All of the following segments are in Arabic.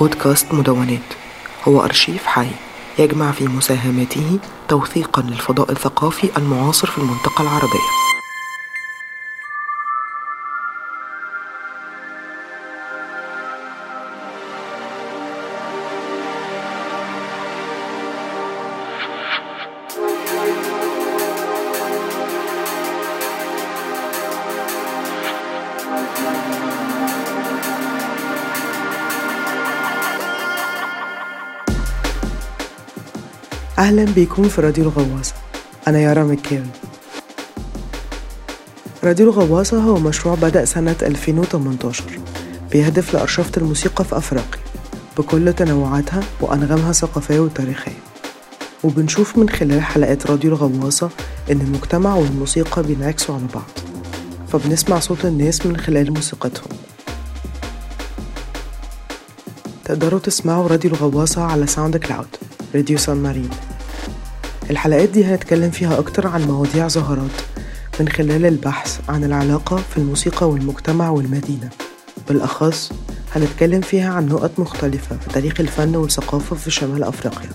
بودكاست مدونات. هو أرشيف حي يجمع في مساهماته توثيقا للفضاء الثقافي المعاصر في المنطقة العربية. أهلا بيكم في راديو الغواصة. أنا يارا مكاوي راديو الغواصة هو مشروع بدأ سنة 2018 بيهدف لأرشفة الموسيقى في أفريقيا. بكل تنوعاتها وأنغامها الثقافية والتاريخية وبنشوف من خلال حلقات راديو الغواصة إن المجتمع والموسيقى بينعكسوا على بعض. فبنسمع صوت الناس من خلال موسيقتهم. تقدروا تسمعوا راديو الغواصة على SoundCloud راديو Submarine. الحلقات دي هنتكلم فيها أكتر عن مواضيع ظهرت من خلال البحث عن العلاقة في الموسيقى والمجتمع والمدينة. بالأخص هنتكلم فيها عن نقط مختلفة في تاريخ الفن والثقافة في شمال أفريقيا.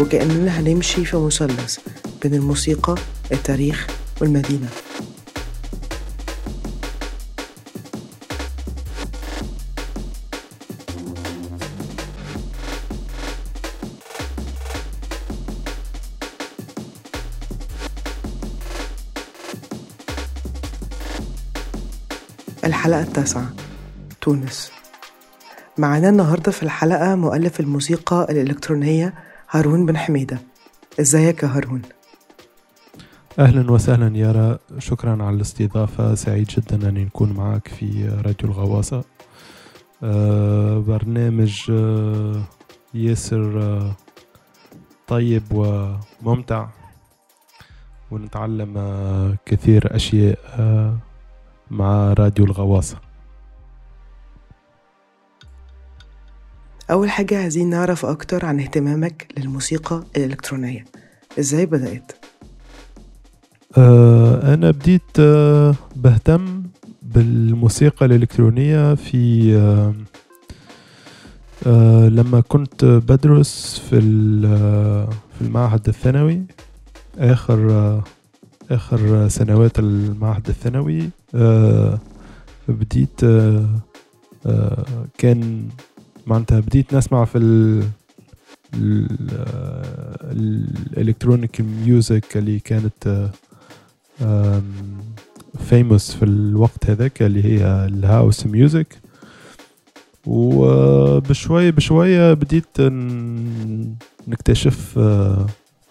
وكأننا هنمشي في مثلث بين الموسيقى التاريخ والمدينة. الحلقة التاسعة تونس. معانا النهاردة في الحلقة مؤلف الموسيقى الإلكترونية هارون بن حميدة. إزيك يا هارون؟ أهلا وسهلا يارا شكرا على الاستضافة. سعيد جدا أن نكون معك في راديو الغواصة. آه برنامج آه ياسر آه طيب وممتع. ونتعلم كثير أشياء مع راديو الغواصة. أول حاجة عايزين نعرف أكتر عن اهتمامك للموسيقى الإلكترونية. إزاي بدأت؟ آه أنا بديت آه بهتم بالموسيقى الإلكترونية في آه آه لما كنت بدرس في في المعهد الثانوي آخر آه آخر سنوات المعهد الثانوي. آه بديت آه آه كان معناتها بديت نسمع في ال ال electronic music اللي كانت famous في الوقت هذاك اللي هي ال house music وبشوية بشوية بديت نكتشف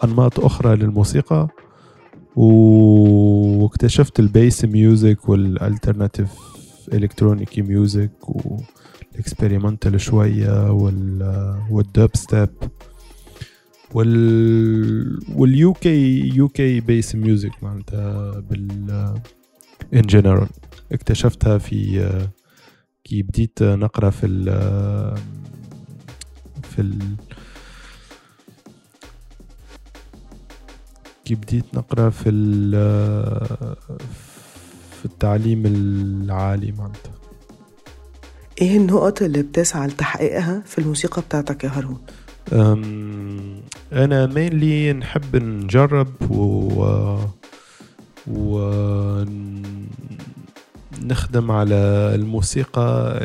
أنماط أخرى للموسيقى. واكتشفت ال bass music وال alternative electronic music وال experimental شوية وال والدب ستيب وال وال UK UK bass music معناتها بال in general اكتشفتها في كي بديت نقرأ في ال في ال كي بديت نقرأ في في التعليم العالي معناتها. إيه النقط اللي بتسعى لتحقيقها في الموسيقى بتاعتك يا هارون؟ أنا مينلي نحب نجرب و و نخدم على الموسيقى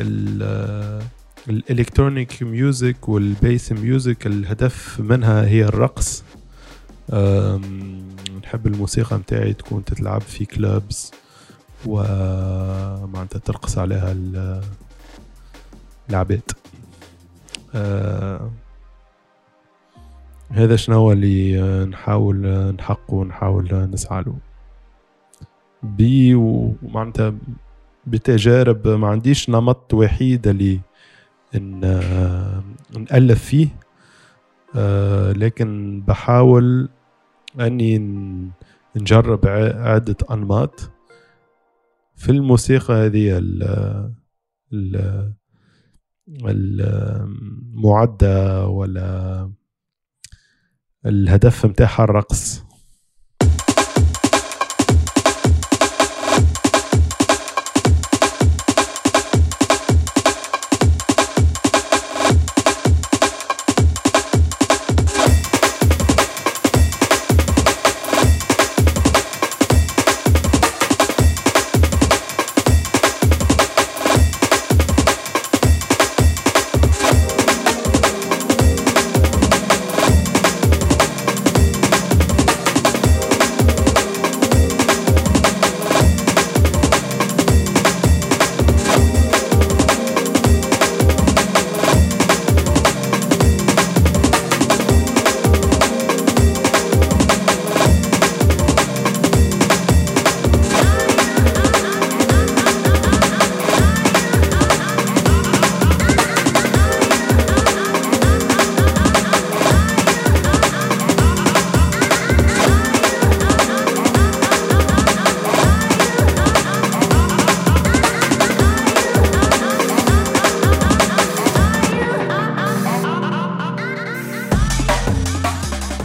ال electronic music وال bass music الهدف منها هي الرقص. نحب الموسيقى متاعي تكون تتلعب في clubs ومعناتها ترقص عليها العباد. أه هذا شنو اللي نحاول نحققه ونحاول نسعى له. بي ومعناتها بتجارب ما عنديش نمط وحيد اللي نألف فيه. أه لكن بحاول أني نجرب عدة أنماط. في الموسيقى هذه المعدة ولا الهدف متاعها الرقص.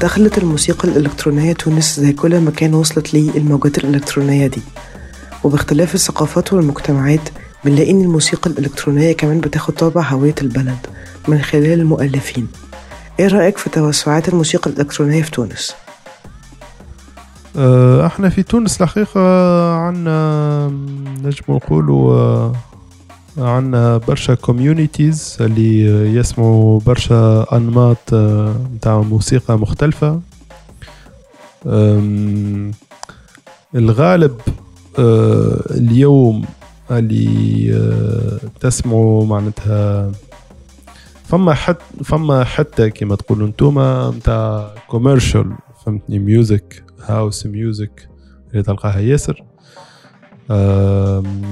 دخلت الموسيقى الإلكترونية تونس زي كل مكان وصلت ليه الموجات الإلكترونية دي وباختلاف الثقافات والمجتمعات بنلاقي إن الموسيقى الإلكترونية كمان بتاخد طابع هوية البلد من خلال المؤلفين إيه رأيك في توسعات الموسيقى الإلكترونية في تونس؟ آه، إحنا في تونس الحقيقة عنا نجم نقولوا آه، عنا برشا communities اللي يسمعوا برشا أنماط نتاع آه، موسيقى مختلفة. الغالب اليوم اللي تسمعوا معناتها فما حتى فما حتى كما تقولوا انتوما نتاع commercial فهمتني music house music اللي تلقاها ياسر.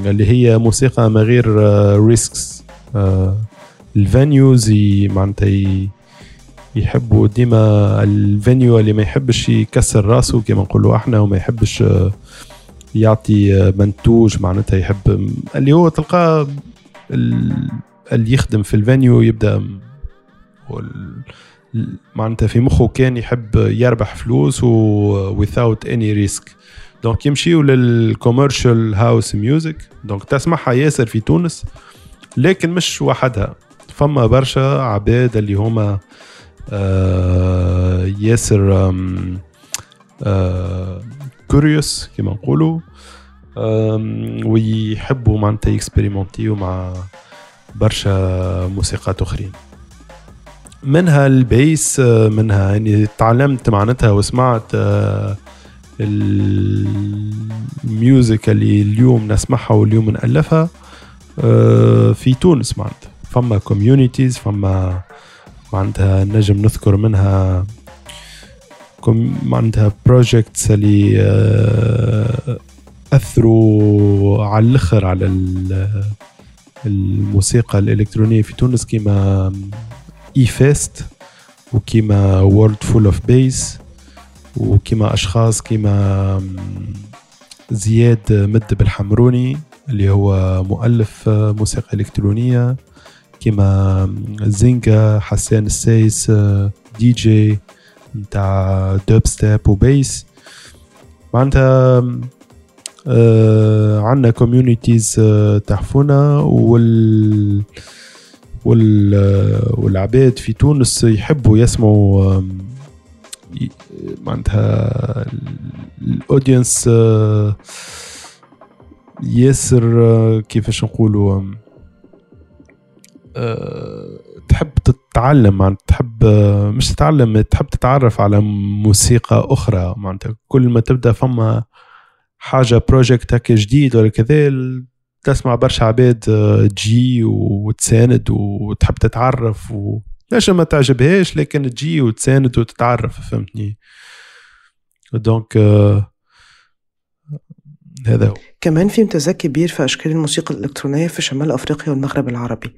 اللي هي موسيقى ما غير risks ال venues معناتها يحبوا ديما ال venue اللي ما يحبش يكسر راسه كما نقولوا إحنا وما يحبش آه، يعطي آه، منتوج معناتها يحب اللي هو تلقاه اللي يخدم في ال venue يبدأ معناتها في مخه كان يحب يربح فلوس و without any risk. donc يمشيو لل commercial house music. donc تسمعها ياسر في تونس لكن مش وحدها. فما برشا عباد اللي هما آه ياسر آه curious كما نقولوا ويحبوا معناتها يكسبيريمونتيو مع برشا موسيقات اخرين منها ال bass منها يعني تعلمت معناتها وسمعت آه، ال music اللي اليوم نسمعها واليوم نألفها آه، في تونس معناتها. فما communities فما معناتها نجم نذكر منها معناتها projects اللي آه، أثروا على الأخر على الموسيقى الإلكترونية في تونس كيما E-Fest وكيما World Full of Bass وكيما أشخاص كيما زياد مدب الحمروني اللي هو مؤلف موسيقى إلكترونية كيما زينكا حسان السايس دي جي نتاع dubstep و bass. معناتها آه عندنا communities آه تحفونا وال وال والعباد في تونس يحبوا يسمعوا معناتها ال audience آه، ياسر آه، كيفاش نقولوا آه، تحب تتعلم معناتها تحب مش تتعلم تحب تتعرف على موسيقى أخرى معناتها كل ما تبدأ فما حاجة project هكا جديد ولا كذا تسمع برشا عباد تجي وتساند وتحب تتعرف و ليش ما تعجبهاش لكن تجي وتساند وتتعرف فهمتني؟ donc هذا هو. كمان في امتزاج كبير في أشكال الموسيقى الإلكترونية في شمال أفريقيا والمغرب العربي.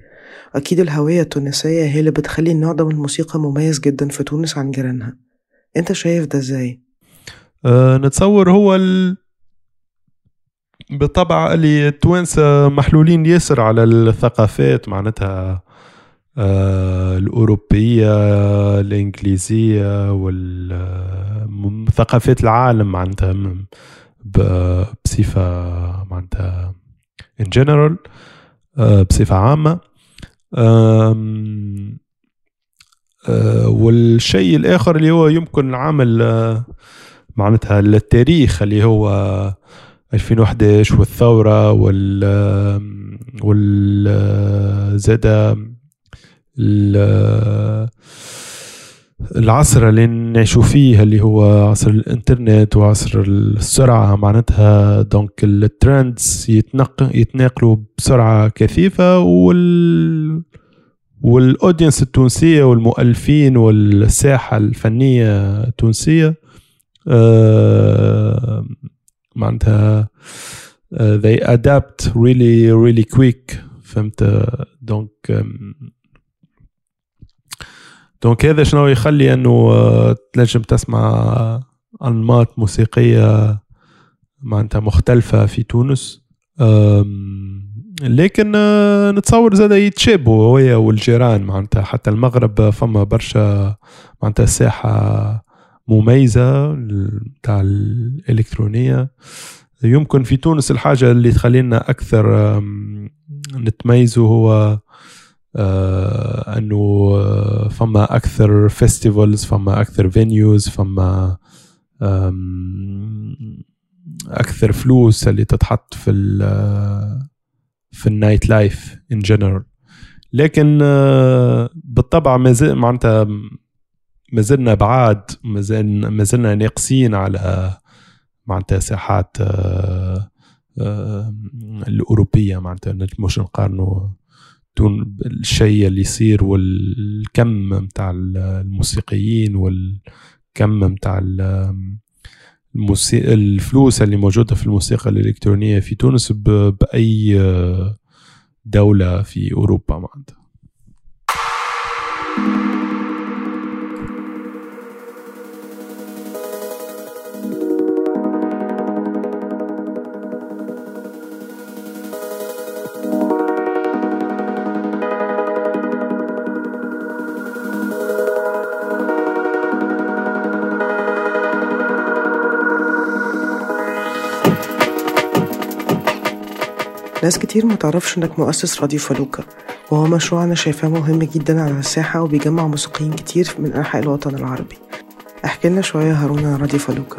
أكيد الهوية التونسية هي اللي بتخلي النوع ده من الموسيقى مميز جدا في تونس عن جيرانها أنت شايف ده إزاي؟ أه نتصور هو ال... بالطبع اللي التوانسة محلولين ياسر على الثقافات معناتها آه الأوروبية الإنجليزية والثقافات العالم معناتها بصفة معناتها in general آه بصفة عامة. آه والشيء الآخر اللي هو يمكن العمل آه معناتها التاريخ اللي هو 2011 والثورة وال وال زاد العصر اللي نعيشوا فيه اللي هو عصر الإنترنت وعصر السرعة معناتها donc ال trends يتناقلوا بسرعة كثيفة وال وال audience التونسية والمؤلفين والساحة الفنية التونسية آه معناتها uh, they adapt really really quick فهمت؟ donc donc هذا شنو يخلي إنه uh, تنجم تسمع أنماط موسيقية معناتها مختلفة في تونس. لكن نتصور زاد يتشابهوا هويا والجيران معناتها حتى المغرب فما برشا معناتها ساحة مميزة بتاع الإلكترونية. يمكن في تونس الحاجة اللي تخلينا أكثر نتميزوا هو آه، أنه فما أكثر festivals فما أكثر venues فما أكثر فلوس اللي تتحط في ال في ال nightlife in general لكن آه، بالطبع ما معناتها ما زلنا بعاد ما زلنا ناقصين على معناتها ساحات آه، الأوروبية معناتها مش نقارنوا الشيء اللي يصير والكم متاع الموسيقيين والكم متاع الموسيقى الفلوس اللي موجودة في الموسيقى الإلكترونية في تونس بأي دولة في أوروبا معناتها. ناس كتير ما تعرفش إنك مؤسس راديو فلوكا وهو مشروع أنا شايفاه مهم جدا على الساحة وبيجمع موسيقيين كتير من أنحاء الوطن العربي. احكي لنا شوية هارون عن راديو فلوكا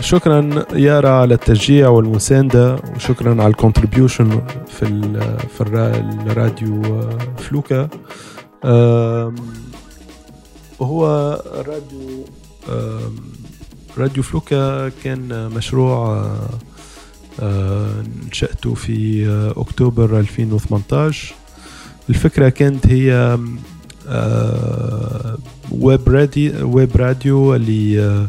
شكرا يارا على التشجيع والمساندة وشكرا على ال contribution في الراديو آه، فلوكا. هو راديو راديو فلوكا كان مشروع آه، آه، في آه، أكتوبر 2018 الفكرة كانت هي web radio web radio اللي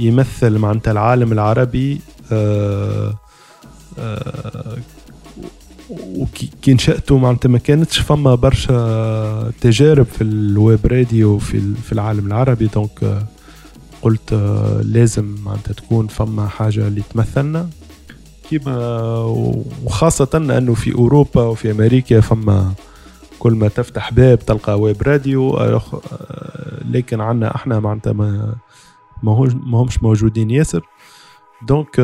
يمثل معناتها العالم العربي وكي نشأته معناتها ما كانتش فما برشا تجارب في ال web radio في في العالم العربي. donc قلت لازم معناتها تكون فما حاجة اللي تمثلنا. كيما وخاصة أنه في أوروبا وفي أمريكا فما كل ما تفتح باب تلقى web radio لكن عنا إحنا معناتها ما ما همش موجودين. ياسر donc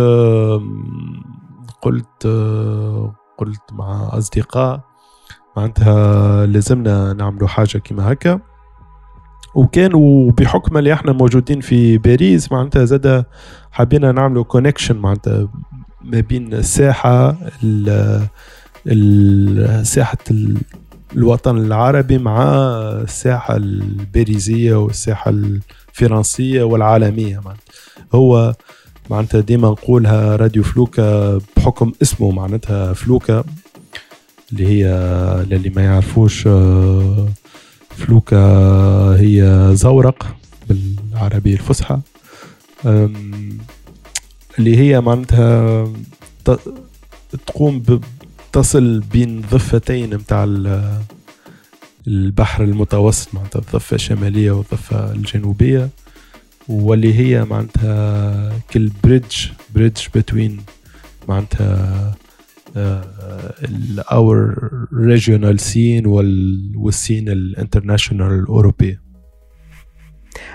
قلت قلت مع أصدقاء معناتها لازمنا نعملوا حاجة كيما هكا. وكانوا بحكم اللي إحنا موجودين في باريس معناتها زاد حبينا نعملوا connection معناتها ما بين الساحة ساحة الوطن العربي مع الساحة الباريزية والساحة الفرنسية والعالمية. معناتها هو معناتها ديما نقولها راديو فلوكا بحكم اسمه معناتها فلوكا اللي هي للي ما يعرفوش فلوكا هي زورق بالعربية الفصحى. اللي هي معناتها تقوم تصل بين ضفتين متاع البحر المتوسط معناتها الضفة الشمالية والضفة الجنوبية واللي هي معناتها كل bridge bridge between معناتها our regional scene وال scene ال international الأوروبية.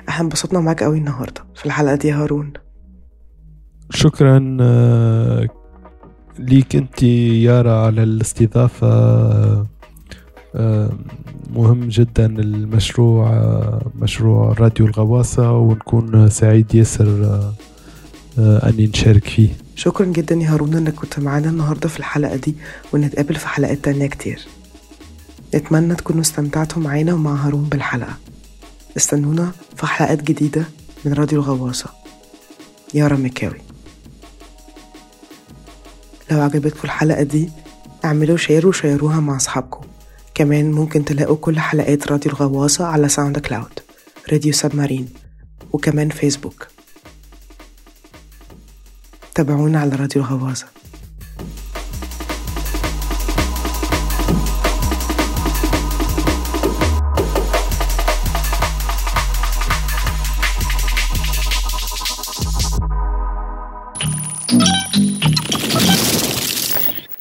إحنا انبسطنا معاك قوي النهارده في الحلقة دي هارون. شكرا آه، ليك أنت يارا على الاستضافة. آه، مهم جدا المشروع آه، مشروع راديو الغواصة ونكون سعيد ياسر أني نشارك فيه. شكرا جدا يا هارون أنك كنت معانا النهاردة في الحلقة دي ونتقابل في حلقات تانية كتير. نتمنى تكونوا استمتعتوا معانا ومع هارون بالحلقة. استنونا في حلقات جديدة من راديو الغواصة. يارا مكاوي. لو عجبتكم الحلقة دي اعملوا share وشيروها مع أصحابكم. كمان ممكن تلاقوا كل حلقات راديو الغواصة على SoundCloud راديو سبمارين وكمان فيسبوك. تابعونا على راديو الغواصة.